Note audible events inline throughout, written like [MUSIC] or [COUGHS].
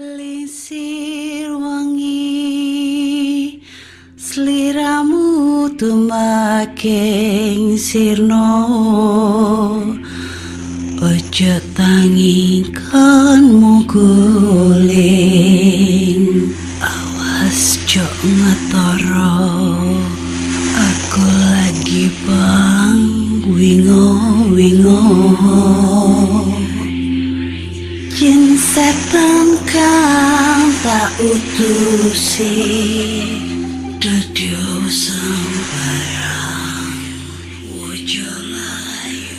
Lisir wangi Seliramu tumaking sirno. Ojo tangingkan muguling Awas jok ngetoro. Aku lagi bang wingo wingo. Jin setan tak utusi Dudio sembarang Wujo layu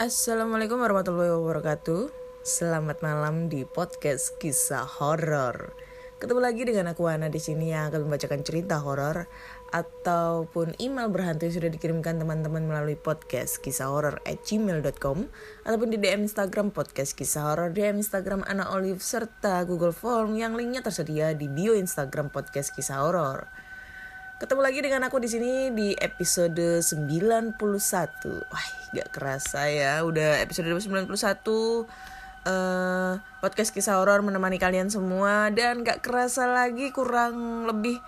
Assalamualaikum warahmatullahi wabarakatuh Selamat malam di podcast kisah horor. Ketemu lagi dengan aku Ana di sini yang akan membacakan cerita horor ataupun email berhantu yang sudah dikirimkan teman-teman melalui podcast kisah horor at gmail.com ataupun di DM Instagram podcast kisah horor, DM Instagram Ana Olive serta Google Form yang linknya tersedia di bio Instagram podcast kisah horor. Ketemu lagi dengan aku di sini di episode 91. Wah, gak kerasa ya, udah episode 91 eh podcast kisah horor menemani kalian semua dan gak kerasa lagi kurang lebih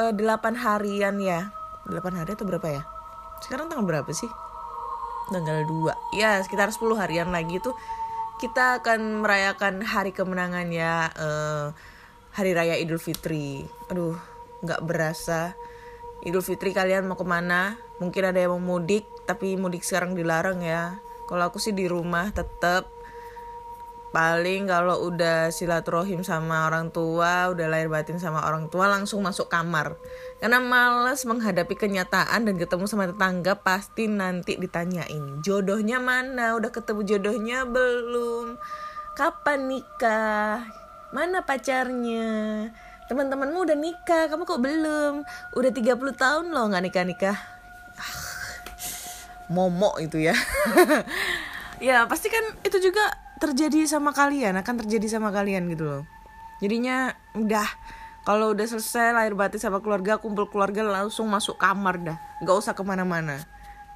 eh, 8 harian ya. 8 hari atau berapa ya? Sekarang tanggal berapa sih? Tanggal 2. Ya, sekitar 10 harian lagi tuh kita akan merayakan hari kemenangan ya eh, hari raya Idul Fitri. Aduh, nggak berasa Idul Fitri kalian mau ke mana? Mungkin ada yang mau mudik, tapi mudik sekarang dilarang ya. Kalau aku sih di rumah tetap. Paling kalau udah silaturahim sama orang tua, udah lahir batin sama orang tua, langsung masuk kamar. Karena males menghadapi kenyataan dan ketemu sama tetangga, pasti nanti ditanyain. Jodohnya mana? Udah ketemu jodohnya belum? Kapan nikah? Mana pacarnya? teman-temanmu udah nikah kamu kok belum udah 30 tahun loh nggak nikah nikah ah, momok itu ya [LAUGHS] ya pasti kan itu juga terjadi sama kalian akan terjadi sama kalian gitu loh. Jadinya udah kalau udah selesai lahir batin sama keluarga kumpul keluarga langsung masuk kamar dah. Nggak usah ke mana-mana.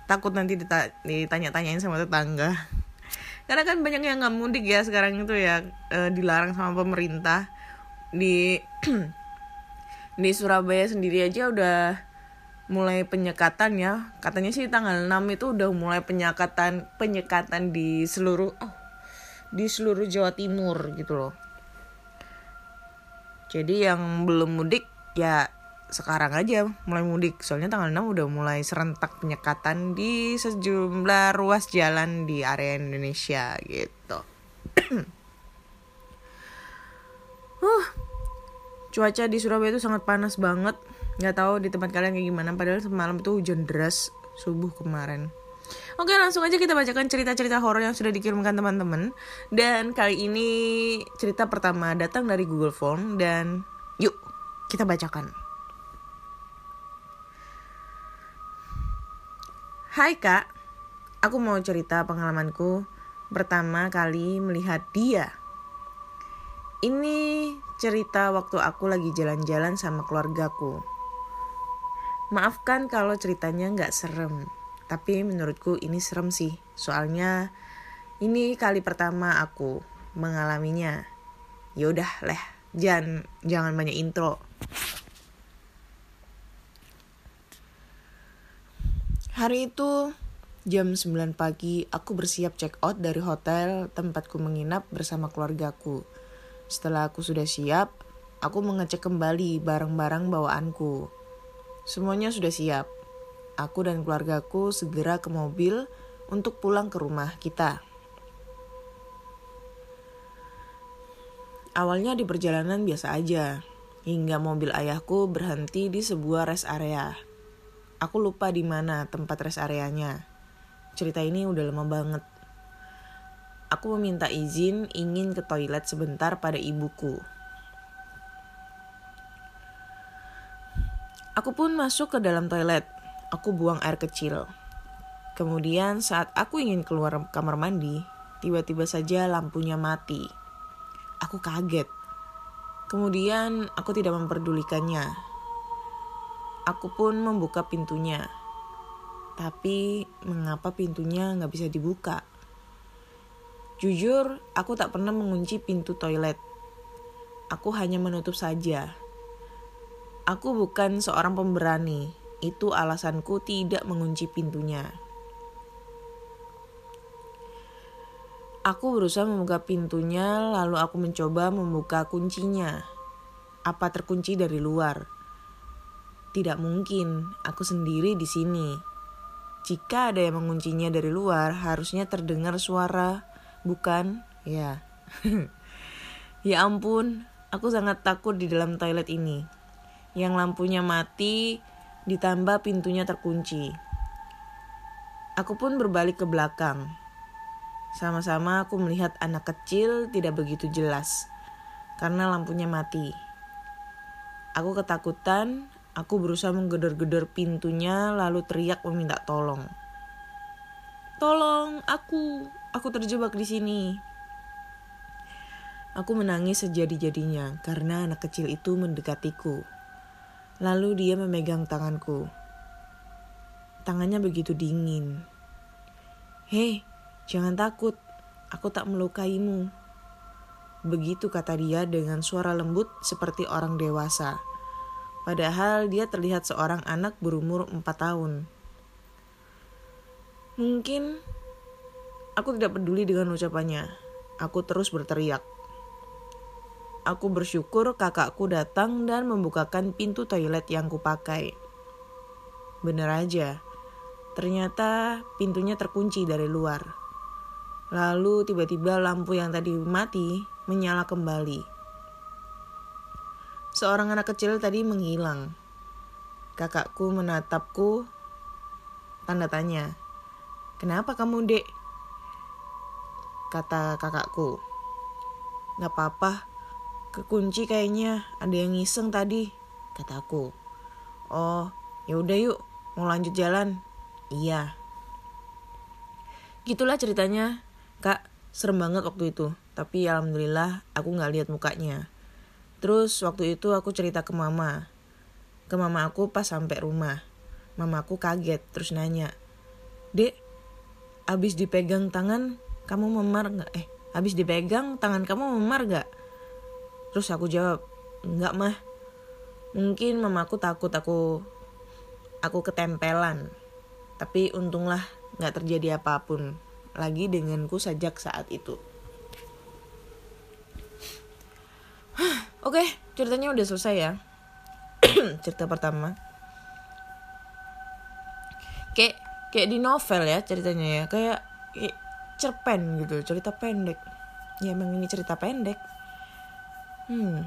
Takut nanti dita- ditanya-tanyain sama tetangga. [LAUGHS] Karena kan banyak yang nggak mudik ya sekarang itu ya e, dilarang sama pemerintah. Di [CLEARS THROAT] di Surabaya sendiri aja udah mulai penyekatan ya. Katanya sih tanggal 6 itu udah mulai penyekatan penyekatan di seluruh oh, di seluruh Jawa Timur gitu loh. Jadi yang belum mudik ya sekarang aja mulai mudik. Soalnya tanggal 6 udah mulai serentak penyekatan di sejumlah ruas jalan di area Indonesia gitu. [CLEARS THROAT] Uh cuaca di Surabaya itu sangat panas banget. Nggak tahu di tempat kalian kayak gimana padahal semalam itu hujan deras subuh kemarin Oke langsung aja kita bacakan cerita-cerita horor yang sudah dikirimkan teman-teman. Dan kali ini cerita pertama datang dari Google Form Dan yuk kita bacakan. Hai kak, aku mau cerita pengalamanku pertama kali melihat dia. Ini cerita waktu aku lagi jalan-jalan sama keluargaku. Maafkan kalau ceritanya nggak serem, tapi menurutku ini serem sih. Soalnya ini kali pertama aku mengalaminya. Yaudah leh, jangan jangan banyak intro. Hari itu jam 9 pagi aku bersiap check out dari hotel tempatku menginap bersama keluargaku. Setelah aku sudah siap, aku mengecek kembali barang-barang bawaanku. Semuanya sudah siap. Aku dan keluargaku segera ke mobil untuk pulang ke rumah kita. Awalnya di perjalanan biasa aja, hingga mobil ayahku berhenti di sebuah rest area. Aku lupa di mana tempat rest areanya. Cerita ini udah lama banget aku meminta izin ingin ke toilet sebentar pada ibuku. Aku pun masuk ke dalam toilet. Aku buang air kecil. Kemudian saat aku ingin keluar kamar mandi, tiba-tiba saja lampunya mati. Aku kaget. Kemudian aku tidak memperdulikannya. Aku pun membuka pintunya. Tapi mengapa pintunya nggak bisa dibuka? Jujur, aku tak pernah mengunci pintu toilet. Aku hanya menutup saja. Aku bukan seorang pemberani. Itu alasanku tidak mengunci pintunya. Aku berusaha membuka pintunya, lalu aku mencoba membuka kuncinya. Apa terkunci dari luar? Tidak mungkin, aku sendiri di sini. Jika ada yang menguncinya dari luar, harusnya terdengar suara, bukan? Ya. [LAUGHS] ya ampun, aku sangat takut di dalam toilet ini. Yang lampunya mati, ditambah pintunya terkunci. Aku pun berbalik ke belakang. Sama-sama aku melihat anak kecil tidak begitu jelas karena lampunya mati. Aku ketakutan, aku berusaha menggedor-gedor pintunya lalu teriak meminta tolong. Tolong, aku, aku terjebak di sini. Aku menangis sejadi-jadinya karena anak kecil itu mendekatiku. Lalu dia memegang tanganku. Tangannya begitu dingin. Hei, Jangan takut, aku tak melukaimu. Begitu kata dia dengan suara lembut seperti orang dewasa. Padahal dia terlihat seorang anak berumur empat tahun. Mungkin aku tidak peduli dengan ucapannya. Aku terus berteriak. Aku bersyukur kakakku datang dan membukakan pintu toilet yang kupakai. Bener aja, ternyata pintunya terkunci dari luar. Lalu tiba-tiba lampu yang tadi mati menyala kembali. Seorang anak kecil tadi menghilang. Kakakku menatapku tanda tanya. Kenapa kamu dek? Kata kakakku. Gak apa-apa, kekunci kayaknya. Ada yang ngiseng tadi, kataku. Oh, ya udah yuk, mau lanjut jalan. Iya. Gitulah ceritanya. Kak serem banget waktu itu. Tapi alhamdulillah aku nggak lihat mukanya. Terus waktu itu aku cerita ke mama. Ke mama aku pas sampai rumah. Mama aku kaget terus nanya dek abis dipegang tangan kamu memar nggak? Eh abis dipegang tangan kamu memar nggak terus aku jawab nggak mah mungkin mamaku takut aku aku ketempelan tapi untunglah nggak terjadi apa pun lagi denganku sejak saat itu. [SIGHS] Oke, ceritanya udah selesai ya. [CLEARS THROAT] Cerita pertama. Kayak kayak di novel ya ceritanya ya, kayak, kayak cerpen gitu, cerita pendek. Ya emang ini cerita pendek. Hmm.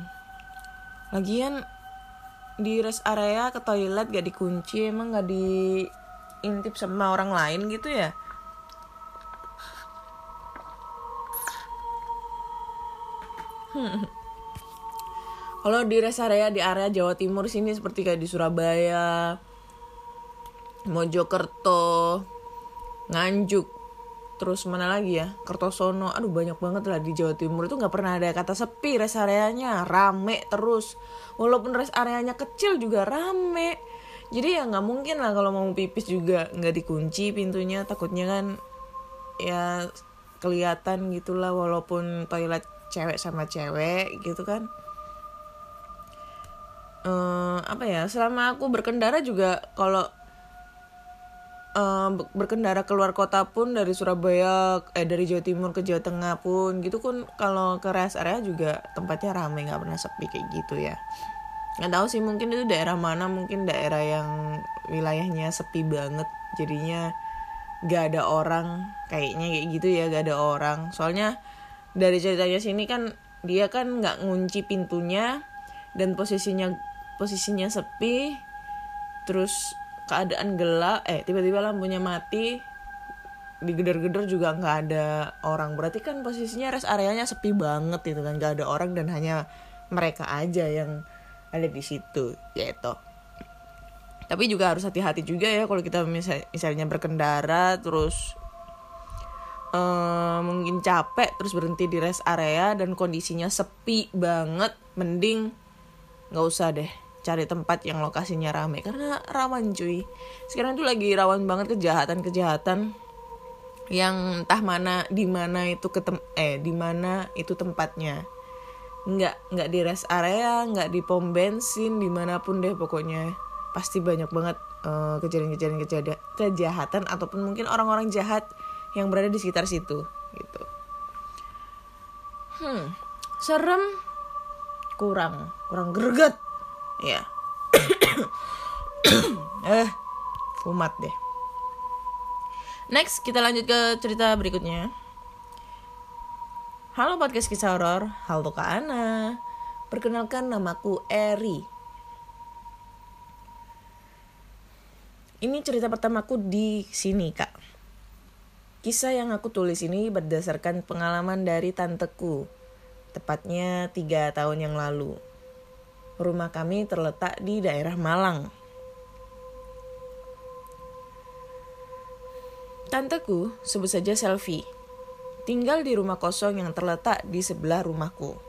Lagian di rest area ke toilet gak dikunci emang gak diintip sama orang lain gitu ya [LAUGHS] Kalau di rest area di area Jawa Timur sini seperti kayak di Surabaya, Mojokerto, Nganjuk, terus mana lagi ya? Kertosono, aduh banyak banget lah di Jawa Timur. Itu nggak pernah ada kata sepi. Rest areanya rame terus, walaupun rest areanya kecil juga rame. Jadi ya nggak mungkin lah kalau mau pipis juga nggak dikunci pintunya, takutnya kan ya kelihatan gitulah walaupun toilet cewek sama cewek gitu kan. Uh, apa ya? Selama aku berkendara juga kalau uh, berkendara keluar kota pun dari Surabaya eh dari Jawa Timur ke Jawa Tengah pun gitu kan. Kalau ke rest area juga tempatnya ramai nggak pernah sepi kayak gitu ya. Nggak tahu sih mungkin itu daerah mana mungkin daerah yang wilayahnya sepi banget. Jadinya gak ada orang kayaknya kayak gitu ya gak ada orang. Soalnya dari ceritanya sini kan dia kan nggak ngunci pintunya dan posisinya posisinya sepi. Terus keadaan gelap eh tiba-tiba lampunya mati digedor-gedor juga nggak ada orang. Berarti kan posisinya rest areanya sepi banget itu kan nggak ada orang dan hanya mereka aja yang ada di situ yaitu tapi juga harus hati-hati juga ya kalau kita misalnya berkendara terus eh, mungkin capek terus berhenti di rest area dan kondisinya sepi banget mending nggak usah deh cari tempat yang lokasinya rame. Karena rawan cuy. Sekarang tuh lagi rawan banget kejahatan-kejahatan yang entah mana di mana itu ketem eh di mana itu tempatnya. Nggak nggak di rest area nggak di pom bensin di mana pun deh pokoknya. Pasti banyak banget eh, kejadian-kejadian kejadian kejahatan ataupun mungkin orang-orang jahat yang berada di sekitar situ gitu. Hmm serem. Kurang kurang greget ya [COUGHS] eh kumat deh next kita lanjut ke cerita berikutnya Halo podcast kisah horor, halo Kak Ana. Perkenalkan namaku Eri. Ini cerita pertamaku di sini, Kak. Kisah yang aku tulis ini berdasarkan pengalaman dari tanteku. Tepatnya tiga tahun yang lalu. Rumah kami terletak di daerah Malang. Tanteku sebut saja Selfie tinggal di rumah kosong yang terletak di sebelah rumahku.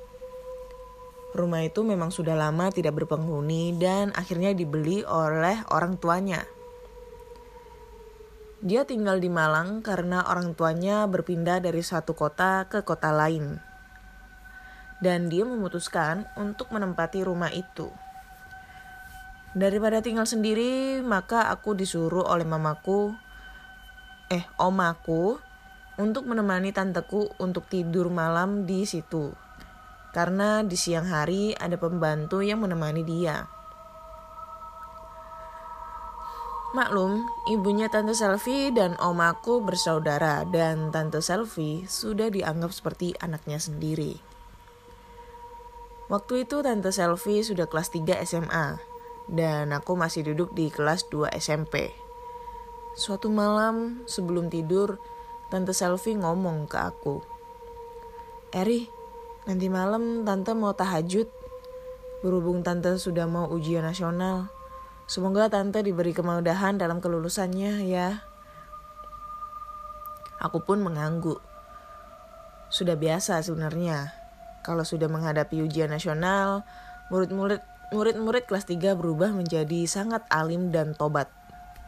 Rumah itu memang sudah lama tidak berpenghuni dan akhirnya dibeli oleh orang tuanya. Dia tinggal di Malang karena orang tuanya berpindah dari satu kota ke kota lain. Dan dia memutuskan untuk menempati rumah itu. Daripada tinggal sendiri, maka aku disuruh oleh mamaku, eh omaku, untuk menemani tanteku untuk tidur malam di situ. Karena di siang hari ada pembantu yang menemani dia. Maklum, ibunya Tante Selfie dan omaku bersaudara dan Tante Selfie sudah dianggap seperti anaknya sendiri. Waktu itu Tante Selfie sudah kelas 3 SMA dan aku masih duduk di kelas 2 SMP. Suatu malam sebelum tidur, Tante Selfie ngomong ke aku. Eri, nanti malam tante mau tahajud. Berhubung tante sudah mau ujian nasional. Semoga tante diberi kemudahan dalam kelulusannya ya. Aku pun mengangguk. Sudah biasa sebenarnya. Kalau sudah menghadapi ujian nasional, murid-murid kelas 3 berubah menjadi sangat alim dan tobat,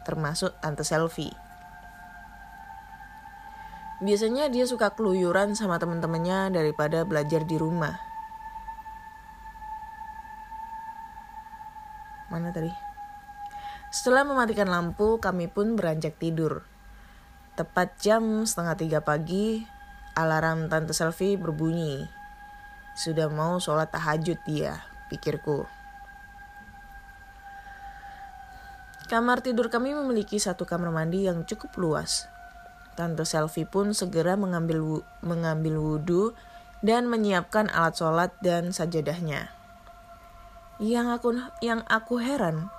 termasuk tante Selfie. Biasanya dia suka keluyuran sama teman-temannya daripada belajar di rumah. Mana tadi? Setelah mematikan lampu, kami pun beranjak tidur. Tepat jam setengah tiga pagi, alarm Tante Selfie berbunyi. Sudah mau sholat tahajud dia, pikirku. Kamar tidur kami memiliki satu kamar mandi yang cukup luas. Tante Selfie pun segera mengambil mengambil wudhu dan menyiapkan alat sholat dan sajadahnya. Yang aku yang aku heran,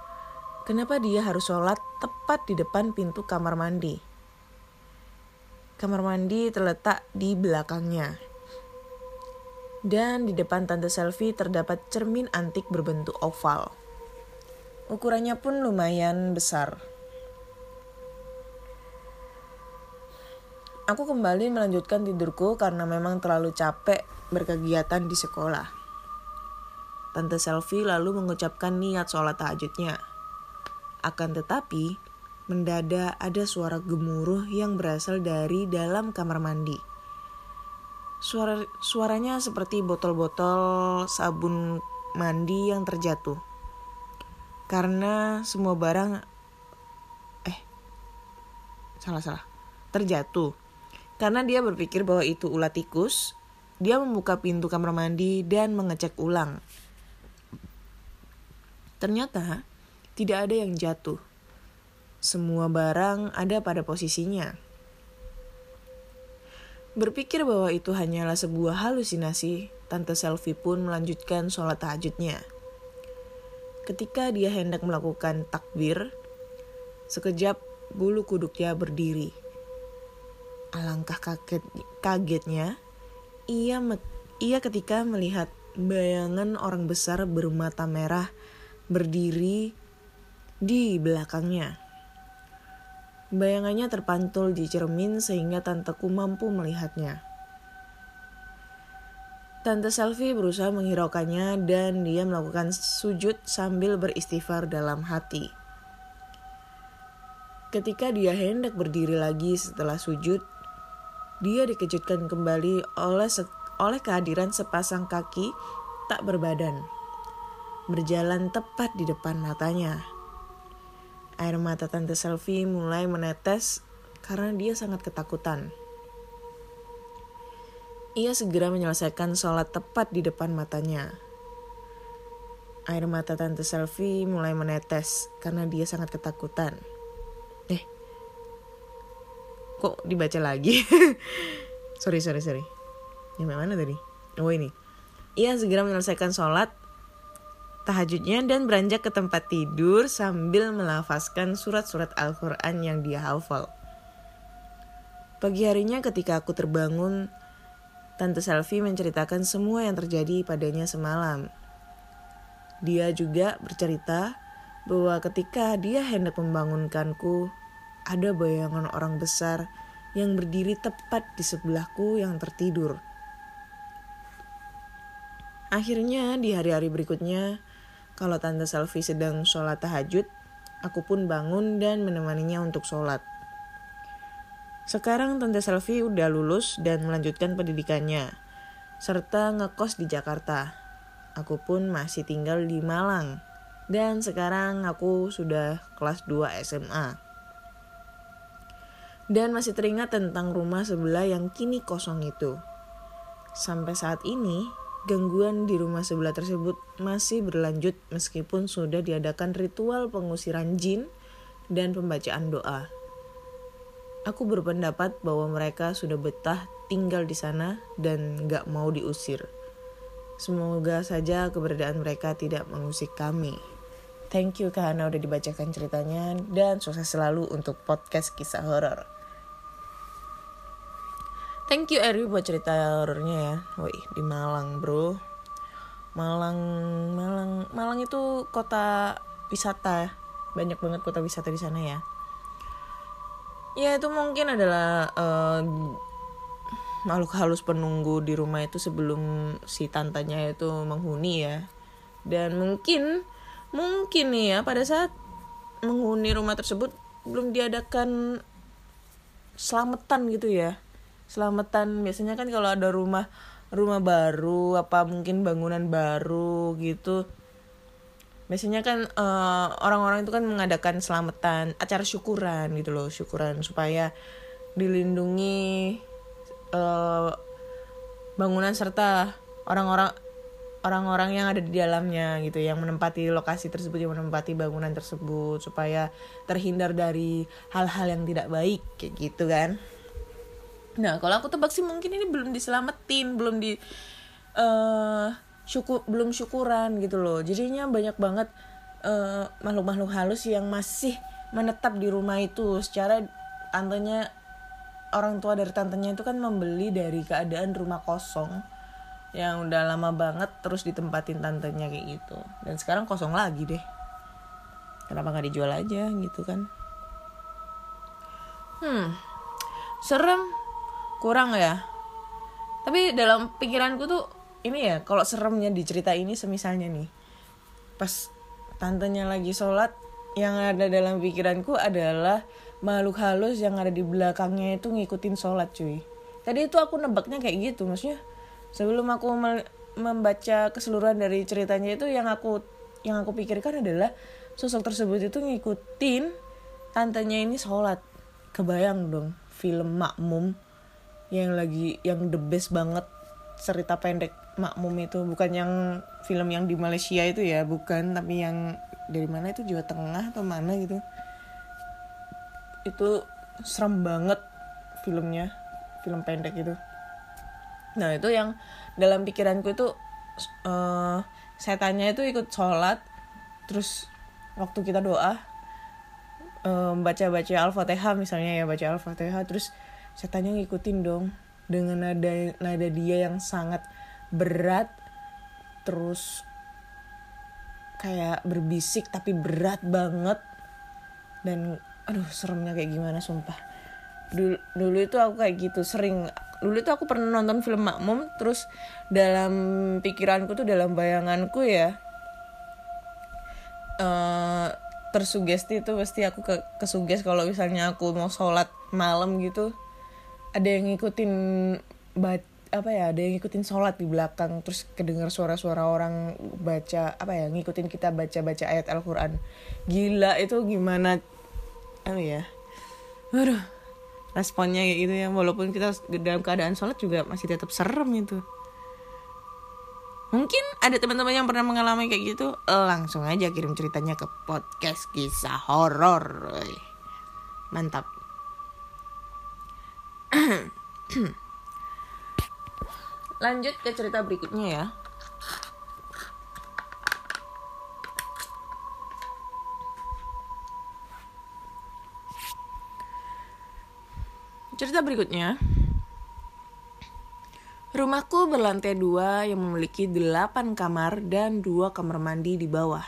kenapa dia harus sholat tepat di depan pintu kamar mandi. Kamar mandi terletak di belakangnya. Dan di depan tante selfie terdapat cermin antik berbentuk oval. Ukurannya pun lumayan besar. Aku kembali melanjutkan tidurku karena memang terlalu capek berkegiatan di sekolah. Tante Selfie lalu mengucapkan niat sholat tahajudnya. Akan tetapi, mendadak ada suara gemuruh yang berasal dari dalam kamar mandi. Suara suaranya seperti botol-botol sabun mandi yang terjatuh. Karena semua barang eh salah salah terjatuh karena dia berpikir bahwa itu ulat tikus, dia membuka pintu kamar mandi dan mengecek ulang. Ternyata tidak ada yang jatuh. Semua barang ada pada posisinya. Berpikir bahwa itu hanyalah sebuah halusinasi, Tante Selfie pun melanjutkan sholat tahajudnya. Ketika dia hendak melakukan takbir, sekejap bulu kuduknya berdiri Alangkah kaget, kagetnya, ia ia ketika melihat bayangan orang besar bermata merah berdiri di belakangnya. Bayangannya terpantul di cermin sehingga tanteku mampu melihatnya. Tante Selfie berusaha menghiraukannya dan dia melakukan sujud sambil beristighfar dalam hati. Ketika dia hendak berdiri lagi setelah sujud, dia dikejutkan kembali oleh oleh kehadiran sepasang kaki tak berbadan berjalan tepat di depan matanya. Air mata tante Selfie mulai menetes karena dia sangat ketakutan. Ia segera menyelesaikan sholat tepat di depan matanya. Air mata tante Selfie mulai menetes karena dia sangat ketakutan. Eh, kok dibaca lagi? [LAUGHS] sorry, sorry, sorry. Yang mana tadi? Oh ini. Ia segera menyelesaikan sholat tahajudnya dan beranjak ke tempat tidur sambil melafazkan surat-surat Al-Quran yang dia hafal. Pagi harinya ketika aku terbangun, Tante Selfie menceritakan semua yang terjadi padanya semalam. Dia juga bercerita bahwa ketika dia hendak membangunkanku, ada bayangan orang besar yang berdiri tepat di sebelahku yang tertidur. Akhirnya di hari-hari berikutnya, kalau Tante Selfie sedang sholat tahajud, aku pun bangun dan menemaninya untuk sholat. Sekarang Tante Selfie udah lulus dan melanjutkan pendidikannya, serta ngekos di Jakarta. Aku pun masih tinggal di Malang, dan sekarang aku sudah kelas 2 SMA. Dan masih teringat tentang rumah sebelah yang kini kosong itu. Sampai saat ini, gangguan di rumah sebelah tersebut masih berlanjut meskipun sudah diadakan ritual pengusiran jin dan pembacaan doa. Aku berpendapat bahwa mereka sudah betah tinggal di sana dan gak mau diusir. Semoga saja keberadaan mereka tidak mengusik kami. Thank you karena udah dibacakan ceritanya dan sukses selalu untuk podcast kisah horor. Thank you Eri buat cerita horornya ya. Woi, di Malang, Bro. Malang, Malang, Malang itu kota wisata. Banyak banget kota wisata di sana ya ya itu mungkin adalah uh, makhluk halus penunggu di rumah itu sebelum si tantanya itu menghuni ya dan mungkin mungkin nih ya pada saat menghuni rumah tersebut belum diadakan selamatan gitu ya selamatan biasanya kan kalau ada rumah rumah baru apa mungkin bangunan baru gitu biasanya kan eh, orang-orang itu kan mengadakan selamatan acara syukuran gitu loh syukuran supaya dilindungi uh, bangunan serta orang-orang orang-orang yang ada di dalamnya gitu yang menempati lokasi tersebut yang menempati bangunan tersebut supaya terhindar dari hal-hal yang tidak baik kayak gitu kan nah kalau aku tebak sih mungkin ini belum diselamatin belum di uh, syukur belum syukuran gitu loh. Jadinya banyak banget uh, makhluk-makhluk halus yang masih menetap di rumah itu. Secara tantenya orang tua dari tantenya itu kan membeli dari keadaan rumah kosong yang udah lama banget terus ditempatin tantenya kayak gitu. Dan sekarang kosong lagi deh. Kenapa nggak dijual aja gitu kan? Hmm serem kurang ya. Tapi dalam pikiranku tuh ini ya kalau seremnya di cerita ini semisalnya nih. Pas tantenya lagi sholat yang ada dalam pikiranku adalah makhluk halus yang ada di belakangnya itu ngikutin sholat cuy. Tadi itu aku nebaknya kayak gitu maksudnya sebelum aku membaca keseluruhan dari ceritanya itu yang aku yang aku pikirkan adalah sosok tersebut itu ngikutin tantenya ini sholat. Kebayang dong film makmum yang lagi yang the best banget cerita pendek makmum itu. Bukan yang film yang di Malaysia itu ya bukan tapi yang dari mana itu? Jawa Tengah atau mana gitu. Itu serem banget filmnya film pendek itu. Nah itu yang dalam pikiranku itu uh, setannya itu ikut sholat terus waktu kita doa um, baca-baca al-fatihah misalnya ya baca al-fatihah terus setannya ngikutin dong. Dengan nada nada dia yang sangat berat terus kayak berbisik tapi berat banget. Dan aduh seremnya kayak gimana sumpah. Dulu dulu itu aku kayak gitu sering. Dulu itu aku pernah nonton film makmum terus dalam pikiranku tuh dalam bayanganku ya eh tersugesti itu pasti aku ke kesuges kalau misalnya aku mau sholat malam gitu ada yang ngikutin bat apa ya ada yang ngikutin sholat di belakang terus kedengar suara-suara orang baca apa ya ngikutin kita baca-baca ayat Al-Quran. Gila itu gimana apa ya aduh responnya kayak gitu ya walaupun kita dalam keadaan sholat juga masih tetap serem itu mungkin ada teman-teman yang pernah mengalami kayak gitu langsung aja kirim ceritanya ke podcast kisah horor mantap [CLEARS THROAT] lanjut ke cerita berikutnya ya cerita berikutnya Rumahku berlantai dua yang memiliki delapan kamar dan dua kamar mandi di bawah.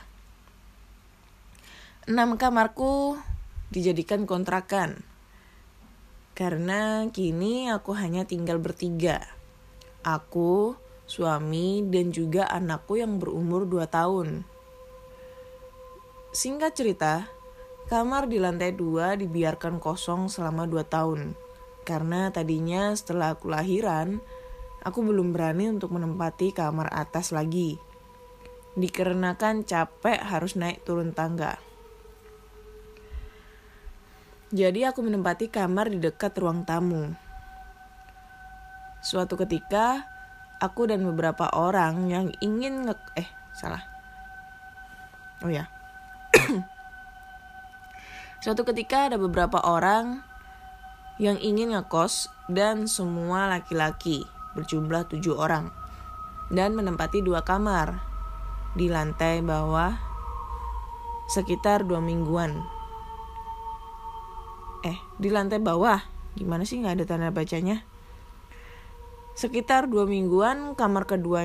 Enam kamarku dijadikan kontrakan. Karena kini aku hanya tinggal bertiga. Aku, suami, dan juga anakku yang berumur dua tahun. Singkat cerita, kamar di lantai dua dibiarkan kosong selama dua tahun. Karena tadinya setelah aku lahiran, aku belum berani untuk menempati kamar atas lagi. Dikarenakan capek harus naik turun tangga. Jadi aku menempati kamar di dekat ruang tamu. Suatu ketika, aku dan beberapa orang yang ingin nge... Eh, salah. Oh ya. [COUGHS] Suatu ketika ada beberapa orang yang ingin ngekos dan semua laki-laki berjumlah tujuh orang dan menempati dua kamar di lantai bawah sekitar dua mingguan. Di lantai bawah, gimana sih nggak ada tanda bacanya? Sekitar dua mingguan kamar kedua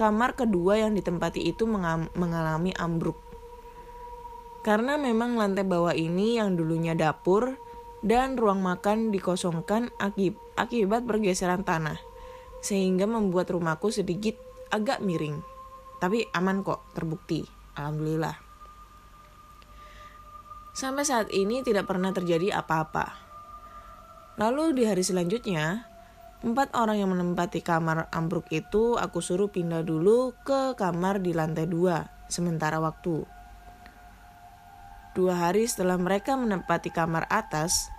kamar kedua yang ditempati itu mengalami ambruk. Karena memang lantai bawah ini yang dulunya dapur dan ruang makan dikosongkan akib akibat pergeseran tanah sehingga membuat rumahku sedikit agak miring. Tapi aman kok, terbukti. Alhamdulillah. Sampai saat ini tidak pernah terjadi apa-apa. Lalu di hari selanjutnya, empat orang yang menempati kamar ambruk itu aku suruh pindah dulu ke kamar di lantai dua sementara waktu. Dua hari setelah mereka menempati kamar atas,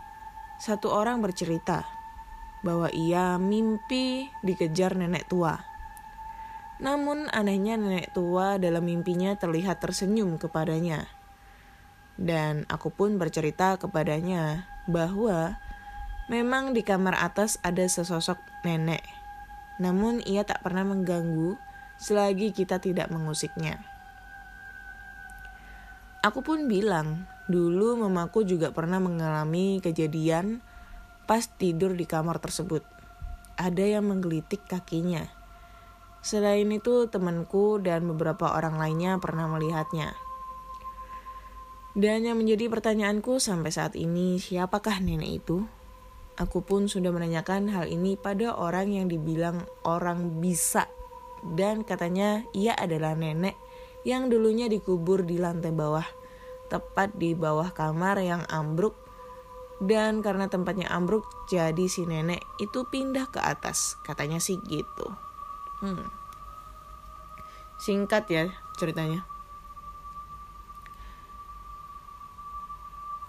satu orang bercerita bahwa ia mimpi dikejar nenek tua. Namun anehnya nenek tua dalam mimpinya terlihat tersenyum kepadanya. Dan aku pun bercerita kepadanya bahwa memang di kamar atas ada sesosok nenek. Namun ia tak pernah mengganggu selagi kita tidak mengusiknya. Aku pun bilang, dulu mamaku juga pernah mengalami kejadian pas tidur di kamar tersebut. Ada yang menggelitik kakinya. Selain itu, temanku dan beberapa orang lainnya pernah melihatnya. Dan yang menjadi pertanyaanku sampai saat ini, siapakah nenek itu? Aku pun sudah menanyakan hal ini pada orang yang dibilang orang bisa. Dan katanya ia adalah nenek yang dulunya dikubur di lantai bawah, tepat di bawah kamar yang ambruk. Dan karena tempatnya ambruk, jadi si nenek itu pindah ke atas. Katanya sih gitu. Hmm. Singkat ya ceritanya.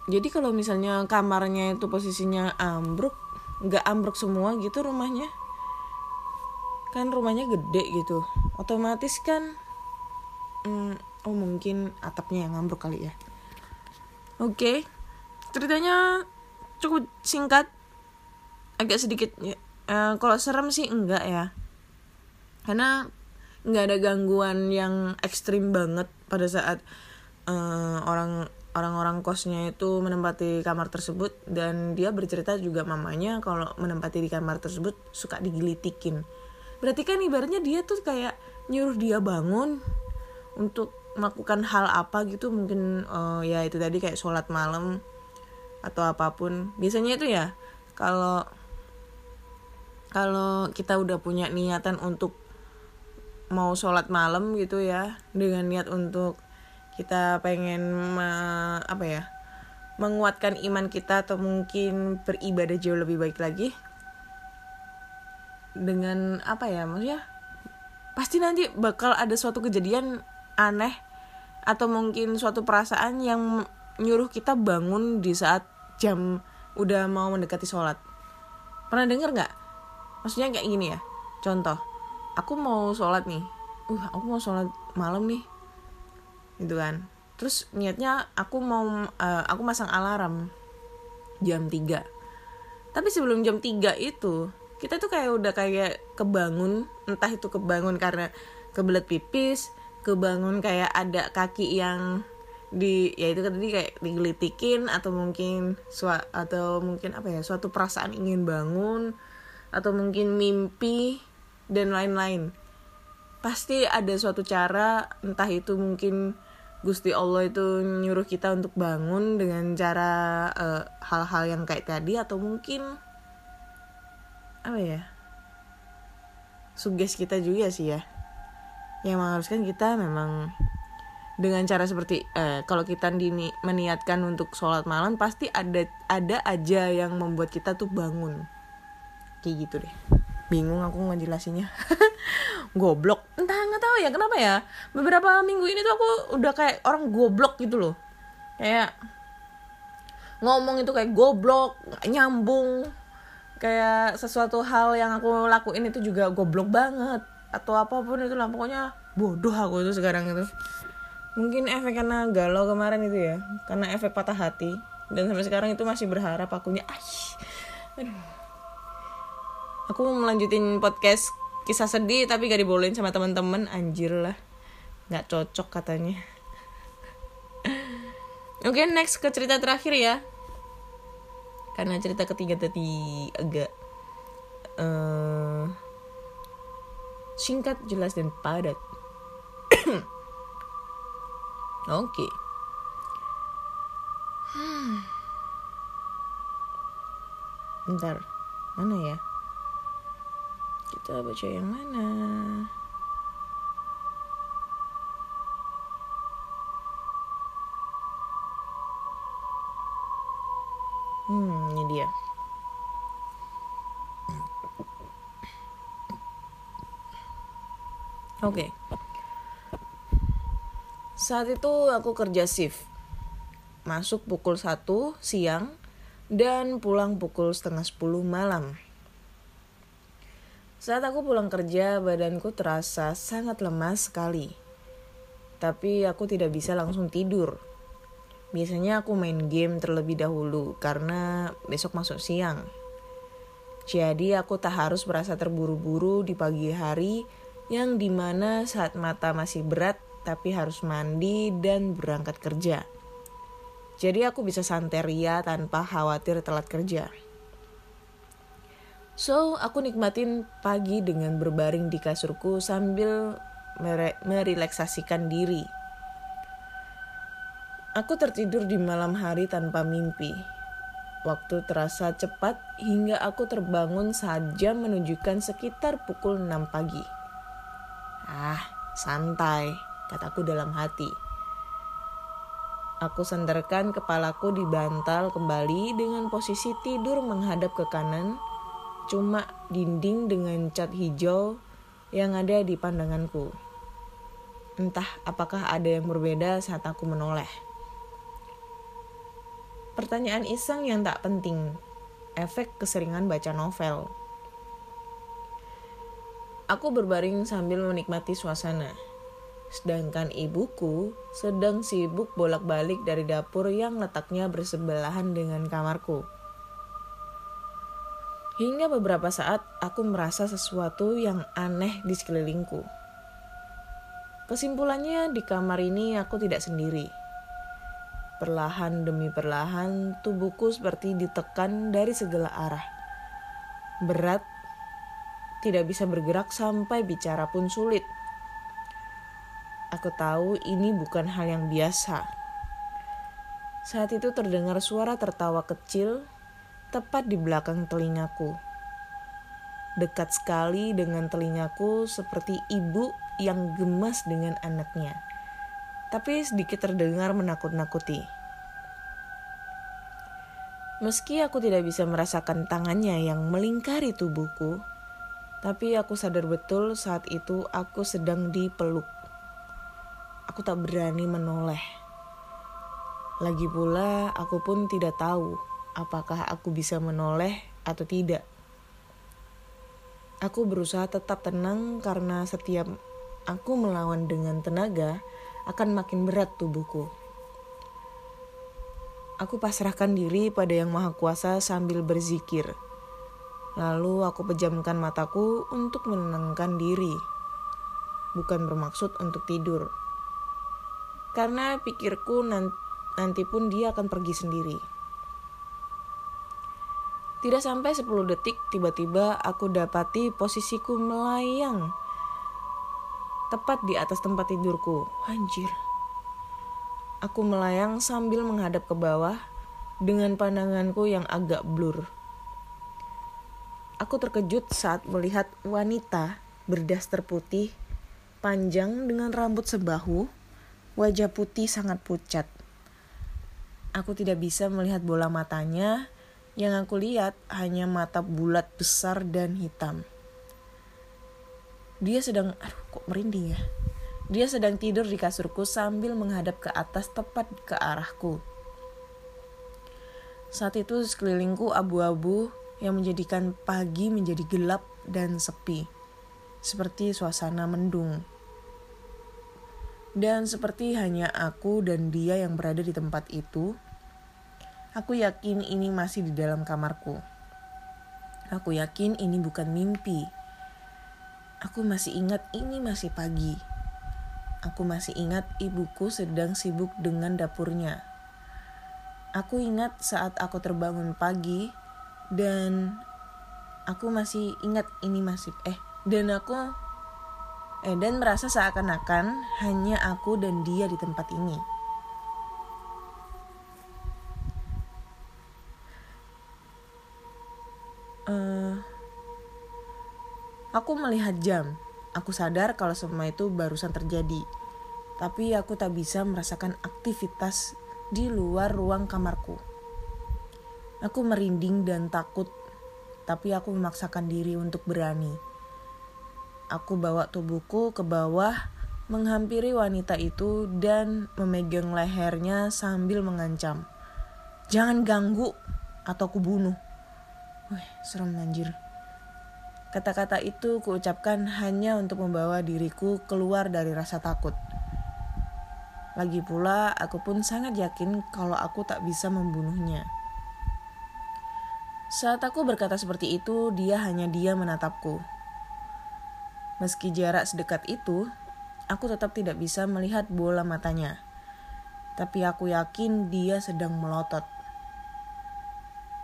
Jadi kalau misalnya kamarnya itu posisinya ambruk, nggak ambruk semua gitu rumahnya, kan rumahnya gede gitu, otomatis kan, hmm, oh mungkin atapnya yang ambruk kali ya. Oke, ceritanya cukup singkat, agak sedikit, ya, eh, kalau serem sih enggak ya, karena nggak ada gangguan yang ekstrim banget pada saat eh, orang orang-orang kosnya itu menempati kamar tersebut dan dia bercerita juga mamanya kalau menempati di kamar tersebut suka digilitikin. Berarti kan ibaratnya dia tuh kayak nyuruh dia bangun untuk melakukan hal apa gitu mungkin eh, ya itu tadi kayak sholat malam atau apa pun biasanya itu ya kalau kalau kita udah punya niatan untuk mau sholat malam gitu ya dengan niat untuk kita pengen me- apa ya menguatkan iman kita atau mungkin beribadah jauh lebih baik lagi. Dengan apa ya maksudnya pasti nanti bakal ada suatu kejadian aneh atau mungkin suatu perasaan yang nyuruh kita bangun di saat jam udah mau mendekati sholat. Pernah denger nggak? Maksudnya kayak gini ya contoh aku mau sholat nih. Uh aku mau sholat malam nih gitu kan. Terus niatnya aku mau eh, aku masang alarm jam 3 tapi sebelum jam 3 itu kita tuh kayak udah kayak kebangun entah itu kebangun karena kebelet pipis kebangun kayak ada kaki yang di ya itu tadi kayak digelitikin atau mungkin sua, atau mungkin apa ya suatu perasaan ingin bangun atau mungkin mimpi dan lain-lain. Pasti ada suatu cara entah itu mungkin Gusti Allah itu nyuruh kita untuk bangun dengan cara eh, hal-hal yang kayak tadi atau mungkin apa ya suges kita juga sih ya. Yang mengharuskan kita memang dengan cara seperti eh, kalau kita dini, meniatkan untuk sholat malam pasti ada ada aja yang membuat kita tuh bangun. Kayak gitu deh bingung aku ngejelasinnya. [LAUGHS] Goblok. Entah nggak tahu ya kenapa ya? Beberapa minggu ini tuh aku udah kayak orang goblok gitu loh. Kayak ngomong itu kayak goblok nyambung. Kayak sesuatu hal yang aku lakuin itu juga goblok banget. Atau apa pun itu lah pokoknya bodoh aku itu sekarang itu. Mungkin efek karena galau kemarin itu ya. Karena efek patah hati. Dan sampai sekarang itu masih berharap akunya ah aduh aku mau melanjutin podcast kisah sedih tapi gak dibolehin sama teman-teman. Anjir lah. Nggak cocok katanya. [LAUGHS] Oke next ke cerita terakhir ya. Karena cerita ketiga tadi agak eh, singkat jelas dan padat. [COUGHS] Oke. Hmm. [SIGHS] bentar. Mana ya kita baca yang mana Hmm, ini dia. Oke. Saat itu aku kerja shift. Masuk pukul 1 siang dan pulang pukul setengah 10 malam. Saat aku pulang kerja, badanku terasa sangat lemas sekali. Tapi aku tidak bisa langsung tidur. Biasanya aku main game terlebih dahulu karena besok masuk siang. Jadi aku tak harus merasa terburu-buru di pagi hari yang di mana saat mata masih berat tapi harus mandi dan berangkat kerja. Jadi aku bisa santai ria tanpa khawatir telat kerja. So, aku nikmatin pagi dengan berbaring di kasurku sambil mere- merelaksasikan diri. Aku tertidur di malam hari tanpa mimpi. Waktu terasa cepat hingga aku terbangun saat jam menunjukkan sekitar pukul 6 pagi. Ah, santai, kataku dalam hati. Aku senterkan kepalaku di bantal kembali dengan posisi tidur menghadap ke kanan, cuma dinding dengan cat hijau yang ada di pandanganku. Entah apakah ada yang berbeda saat aku menoleh. Pertanyaan iseng yang tak penting. Efek keseringan baca novel. Aku berbaring sambil menikmati suasana. Sedangkan ibuku sedang sibuk bolak-balik dari dapur yang letaknya bersebelahan dengan kamarku. Hingga beberapa saat aku merasa sesuatu yang aneh di sekelilingku. Kesimpulannya di kamar ini aku tidak sendiri. Perlahan demi perlahan, tubuhku seperti ditekan dari segala arah. Berat, tidak bisa bergerak sampai bicara pun sulit. Aku tahu ini bukan hal yang biasa. Saat itu terdengar suara tertawa kecil tepat di belakang telingaku. Dekat sekali dengan telingaku seperti ibu yang gemas dengan anaknya. Tapi sedikit terdengar menakut-nakuti. Meski aku tidak bisa merasakan tangannya yang melingkari tubuhku, tapi aku sadar betul saat itu aku sedang dipeluk. Aku tak berani menoleh. Lagi pula, aku pun tidak tahu apakah aku bisa menoleh atau tidak. Aku berusaha tetap tenang karena setiap aku melawan dengan tenaga akan makin berat tubuhku. Aku pasrahkan diri pada Yang Maha Kuasa sambil berzikir. Lalu aku pejamkan mataku untuk menenangkan diri. Bukan bermaksud untuk tidur. Karena pikirku nanti pun dia akan pergi sendiri. Tidak sampai 10 detik tiba-tiba aku dapati posisiku melayang tepat di atas tempat tidurku. Anjir. Aku melayang sambil menghadap ke bawah dengan pandanganku yang agak blur. Aku terkejut saat melihat wanita berdaster putih, panjang dengan rambut sebahu, wajah putih sangat pucat. Aku tidak bisa melihat bola matanya, yang aku lihat hanya mata bulat besar dan hitam. Dia sedang, aduh kok merinding ya. Dia sedang tidur di kasurku sambil menghadap ke atas tepat ke arahku. Saat itu sekelilingku abu-abu yang menjadikan pagi menjadi gelap dan sepi. Seperti suasana mendung. Dan seperti hanya aku dan dia yang berada di tempat itu, aku yakin ini masih di dalam kamarku. Aku yakin ini bukan mimpi. Aku masih ingat ini masih pagi Aku masih ingat ibuku sedang sibuk dengan dapurnya. Aku ingat saat aku terbangun pagi dan aku masih ingat ini masih eh dan aku eh dan merasa seakan-akan hanya aku dan dia di tempat ini. Uh, aku melihat jam Aku sadar kalau semua itu barusan terjadi. Tapi aku tak bisa merasakan aktivitas di luar ruang kamarku. Aku merinding dan takut, tapi aku memaksakan diri untuk berani. Aku bawa tubuhku ke bawah, menghampiri wanita itu dan memegang lehernya sambil mengancam. Jangan ganggu atau aku bunuh. Wih, serem anjir. Kata-kata itu kuucapkan hanya untuk membawa diriku keluar dari rasa takut. Lagi pula, aku pun sangat yakin kalau aku tak bisa membunuhnya. Saat aku berkata seperti itu, dia hanya dia menatapku. Meski jarak sedekat itu, aku tetap tidak bisa melihat bola matanya. Tapi aku yakin dia sedang melotot.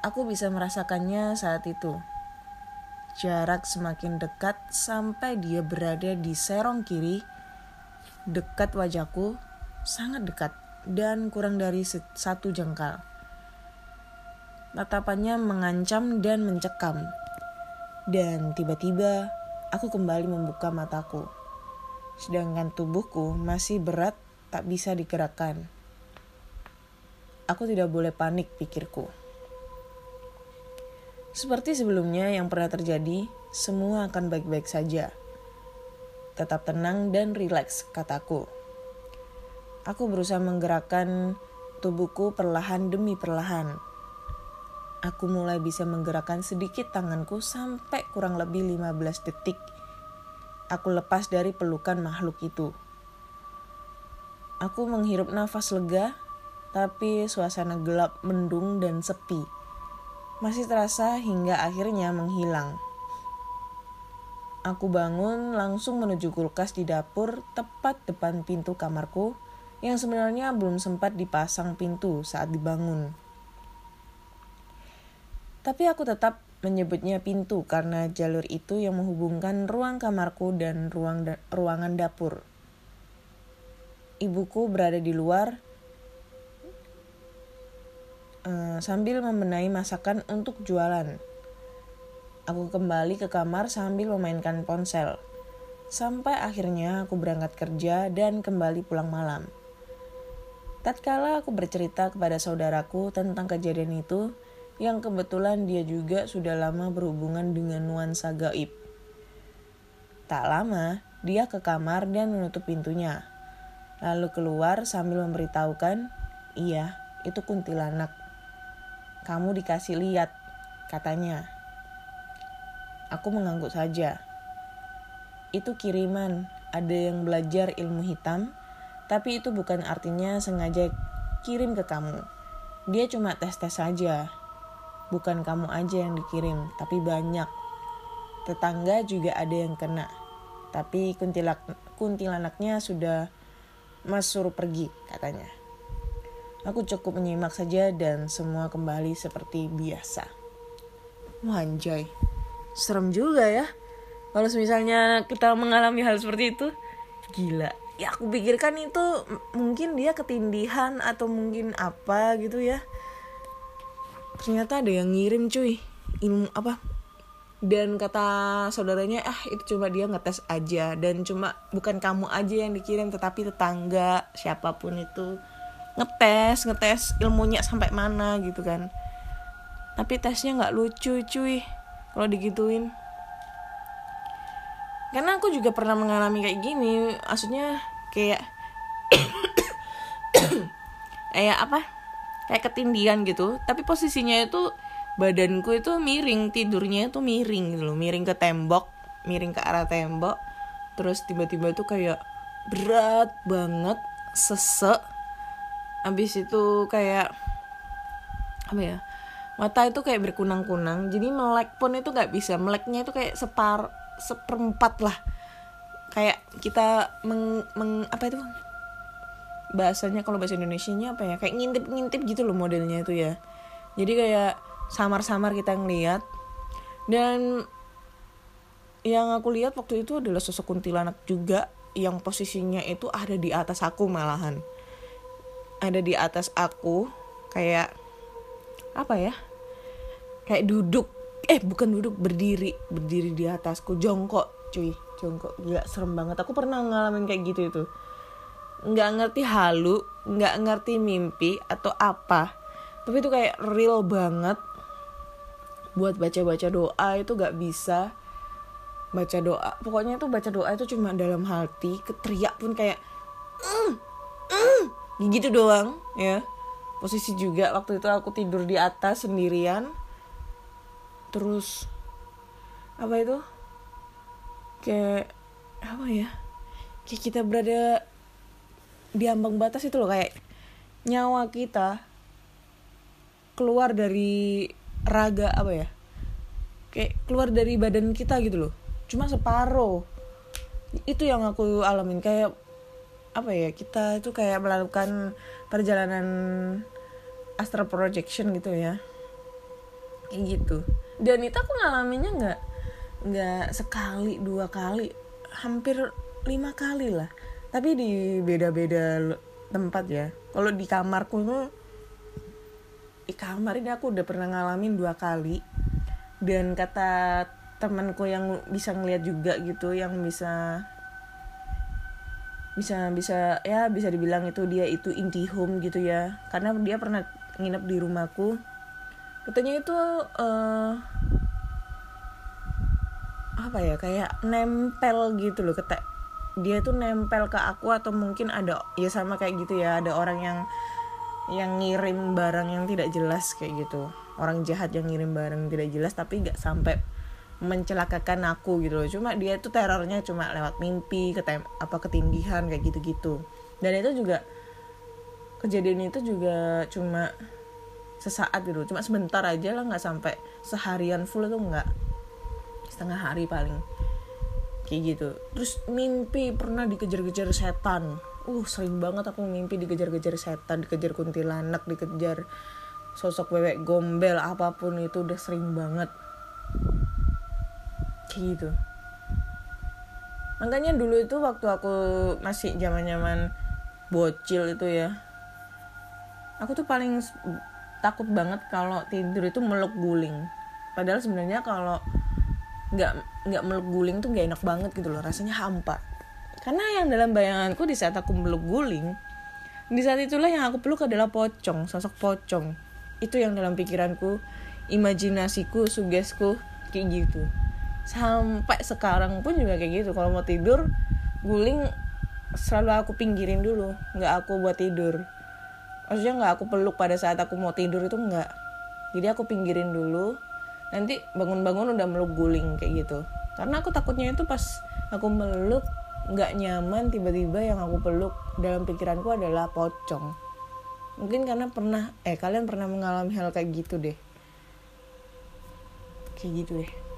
Aku bisa merasakannya saat itu Jarak semakin dekat sampai dia berada di serong kiri, dekat wajahku, sangat dekat dan kurang dari satu jengkal. Tatapannya mengancam dan mencekam. Dan tiba-tiba aku kembali membuka mataku. Sedangkan tubuhku masih berat tak bisa digerakkan. Aku tidak boleh panik pikirku. Seperti sebelumnya yang pernah terjadi, semua akan baik-baik saja. Tetap tenang dan rileks, kataku. Aku berusaha menggerakkan tubuhku perlahan demi perlahan. Aku mulai bisa menggerakkan sedikit tanganku sampai kurang lebih 15 detik. Aku lepas dari pelukan makhluk itu. Aku menghirup nafas lega, tapi suasana gelap, mendung, dan sepi masih terasa hingga akhirnya menghilang. Aku bangun langsung menuju kulkas di dapur tepat depan pintu kamarku yang sebenarnya belum sempat dipasang pintu saat dibangun. Tapi aku tetap menyebutnya pintu karena jalur itu yang menghubungkan ruang kamarku dan ruang da ruangan dapur. Ibuku berada di luar eh, sambil membenahi masakan untuk jualan. Aku kembali ke kamar sambil memainkan ponsel. Sampai akhirnya aku berangkat kerja dan kembali pulang malam. Tatkala aku bercerita kepada saudaraku tentang kejadian itu, yang kebetulan dia juga sudah lama berhubungan dengan nuansa gaib. Tak lama, dia ke kamar dan menutup pintunya. Lalu keluar sambil memberitahukan, iya, itu kuntilanak. Kamu dikasih lihat, katanya. Aku mengangguk saja. Itu kiriman, ada yang belajar ilmu hitam, tapi itu bukan artinya sengaja kirim ke kamu. Dia cuma tes-tes saja. Bukan kamu aja yang dikirim, tapi banyak. Tetangga juga ada yang kena. Tapi kuntilanaknya sudah mas suruh pergi, katanya. Aku cukup menyimak saja dan semua kembali seperti biasa. Wah anjay, serem juga ya. Kalau misalnya kita mengalami hal seperti itu, gila. Ya aku pikirkan itu mungkin dia ketindihan atau mungkin apa gitu ya. Ternyata ada yang ngirim cuy ilmu apa dan kata saudaranya ah itu cuma dia ngetes aja dan cuma bukan kamu aja yang dikirim tetapi tetangga siapa pun itu ngetes ngetes ilmunya sampai mana gitu kan. Tapi tesnya nggak lucu cuy kalau digituin. Karena aku juga pernah mengalami kayak gini maksudnya kayak [COUGHS] kayak apa? Kayak ketindihan gitu. Tapi posisinya itu badanku itu miring tidurnya itu miring gitu loh. Miring ke tembok miring ke arah tembok. Terus tiba-tiba itu kayak berat banget sesek habis itu kayak apa ya mata itu kayak berkunang-kunang jadi melek pun itu nggak bisa. Meleknya itu kayak separ seperempat lah. Kayak kita meng, meng apa itu? Bahasanya kalau bahasa Indonesia nya apa ya? Kayak ngintip-ngintip gitu loh modelnya itu ya. Jadi kayak samar-samar kita ngeliat. Dan yang aku lihat waktu itu adalah sosok kuntilanak juga yang posisinya itu ada di atas aku malahan ada di atas aku kayak apa ya kayak duduk eh bukan duduk berdiri berdiri di atasku jongkok cuy jongkok gila serem banget aku pernah ngalamin kayak gitu itu. Nggak ngerti halu nggak ngerti mimpi atau apa tapi itu kayak real banget. Buat baca-baca doa itu gak bisa. Baca doa pokoknya itu baca doa itu cuma dalam hati keteriak pun kayak mm, mm, gitu doang ya. Posisi juga waktu itu aku tidur di atas sendirian. Terus apa itu? Kayak apa ya? Kayak kita berada di ambang batas itu loh kayak nyawa kita keluar dari raga apa ya? Kayak keluar dari badan kita gitu loh. Cuma separuh. Itu yang aku alamin kayak apa ya kita itu kayak melakukan perjalanan astral projection gitu ya. Kayak gitu. Dan itu aku ngalaminnya nggak nggak sekali dua kali hampir lima kali lah. Tapi di beda-beda tempat ya. Kalau di kamarku tuh di kamar ini aku udah pernah ngalamin dua kali. Dan kata temanku yang bisa ngeliat juga gitu yang bisa bisa bisa ya bisa dibilang itu dia itu inti home gitu ya. Karena dia pernah nginep di rumahku. Katanya itu eh apa ya kayak nempel gitu loh ketek. Dia tuh nempel ke aku atau mungkin ada ya sama kayak gitu ya ada orang yang yang ngirim barang yang tidak jelas kayak gitu. Orang jahat yang ngirim barang yang tidak jelas tapi nggak sampai mencelakakan aku gitu loh. Cuma dia itu terornya cuma lewat mimpi ketem apa ketindihan kayak gitu-gitu. Dan itu juga kejadian itu juga cuma sesaat gitu. Cuma sebentar aja lah nggak sampai seharian full itu nggak. Setengah hari paling. Kayak gitu. Terus mimpi pernah dikejar-kejar setan. Uh sering banget aku mimpi dikejar-kejar setan dikejar kuntilanak dikejar sosok bebek gombel apa pun itu udah sering banget gitu makanya dulu itu waktu aku masih zaman zaman bocil itu ya aku tuh paling takut banget kalau tidur itu meluk guling. Padahal sebenarnya kalau nggak nggak meluk guling tuh nggak enak banget gitu loh rasanya hampa. Karena yang dalam bayanganku di saat aku meluk guling di saat itulah yang aku peluk adalah pocong sosok pocong. Itu yang dalam pikiranku imajinasiku sugesku kayak gitu sampai sekarang pun juga kayak gitu. Kalau mau tidur guling selalu aku pinggirin dulu. Nggak aku buat tidur. Maksudnya nggak aku peluk pada saat aku mau tidur itu nggak. Jadi aku pinggirin dulu. Nanti bangun-bangun udah meluk guling kayak gitu. Karena aku takutnya itu pas aku meluk nggak nyaman tiba-tiba yang aku peluk dalam pikiranku adalah pocong. Mungkin karena pernah eh kalian pernah mengalami hal kayak gitu deh. Kayak gitu deh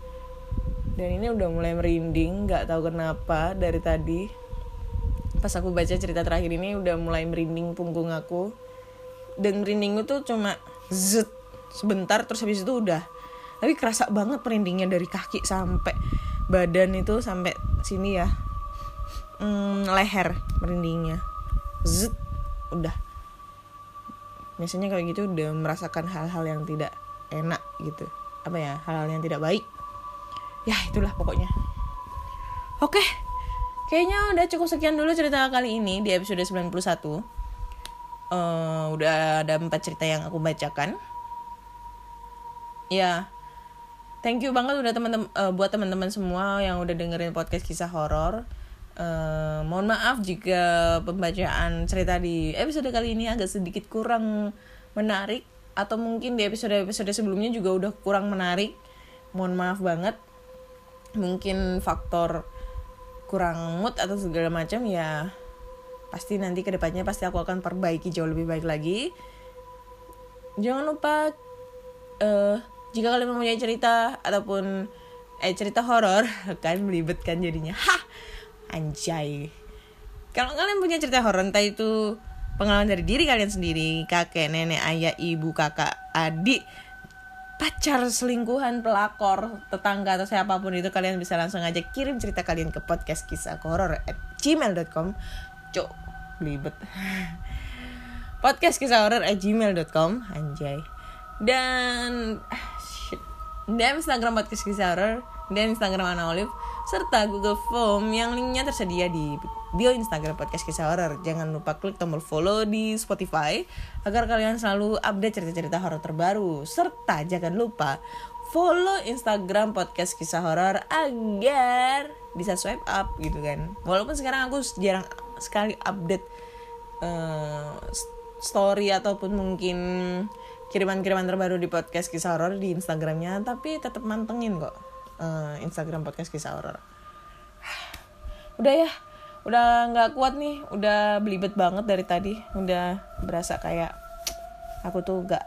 dan ini udah mulai merinding nggak tahu kenapa dari tadi. Pas aku baca cerita terakhir ini udah mulai merinding punggung aku. Dan merinding itu cuma zet sebentar terus habis itu udah. Tapi kerasa banget merindingnya dari kaki sampai badan itu sampai sini ya. Hmm, leher merindingnya. Zet udah. Biasanya kayak gitu udah merasakan hal-hal yang tidak enak gitu. Apa ya hal-hal yang tidak baik ya itulah pokoknya. Oke kayaknya udah cukup sekian dulu cerita kali ini di episode 91 uh, udah ada empat cerita yang aku bacakan. Ya thank you banget udah teman-teman uh, buat teman-teman semua yang udah dengerin podcast kisah horor. Uh, mohon maaf jika pembacaan cerita di episode kali ini agak sedikit kurang menarik atau mungkin di episode-episode sebelumnya juga udah kurang menarik. Mohon maaf banget mungkin faktor kurang mood atau segala macam ya pasti nanti ke depannya pasti aku akan perbaiki jauh lebih baik lagi. Jangan lupa uh, jika kalian mempunyai cerita ataupun eh cerita horor [LAUGHS] kan belibet kan jadinya. Hah anjay. Kalau kalian punya cerita horor entah itu pengalaman dari diri kalian sendiri kakek nenek ayah ibu kakak adik pacar selingkuhan pelakor tetangga atau siapa pun itu kalian bisa langsung aja kirim cerita kalian ke podcast kisah horor at gmail.com cok belibet [LAUGHS] podcast kisah horor at gmail.com anjay. Dan ah, shit. dan instagram podcast kisah horor dan instagram Ana Olive serta Google Form yang linknya tersedia di bio Instagram podcast kisah horor. Jangan lupa klik tombol follow di Spotify agar kalian selalu update cerita-cerita horor terbaru. Serta jangan lupa follow Instagram podcast kisah horor agar bisa swipe up gitu kan. Walaupun sekarang aku jarang sekali update uh, story ataupun mungkin kiriman-kiriman terbaru di podcast kisah horor di Instagramnya, tapi tetap mantengin kok uh, Instagram podcast kisah horor. [SIGHS] Udah ya, udah nggak kuat nih udah belibet banget dari tadi udah berasa kayak aku tuh gak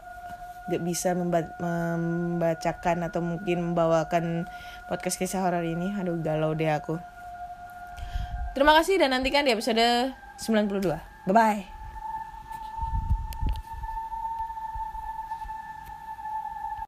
gak bisa membacakan atau mungkin membawakan podcast kisah horor ini. Aduh galau deh aku. Terima kasih dan nantikan di episode 92 bye bye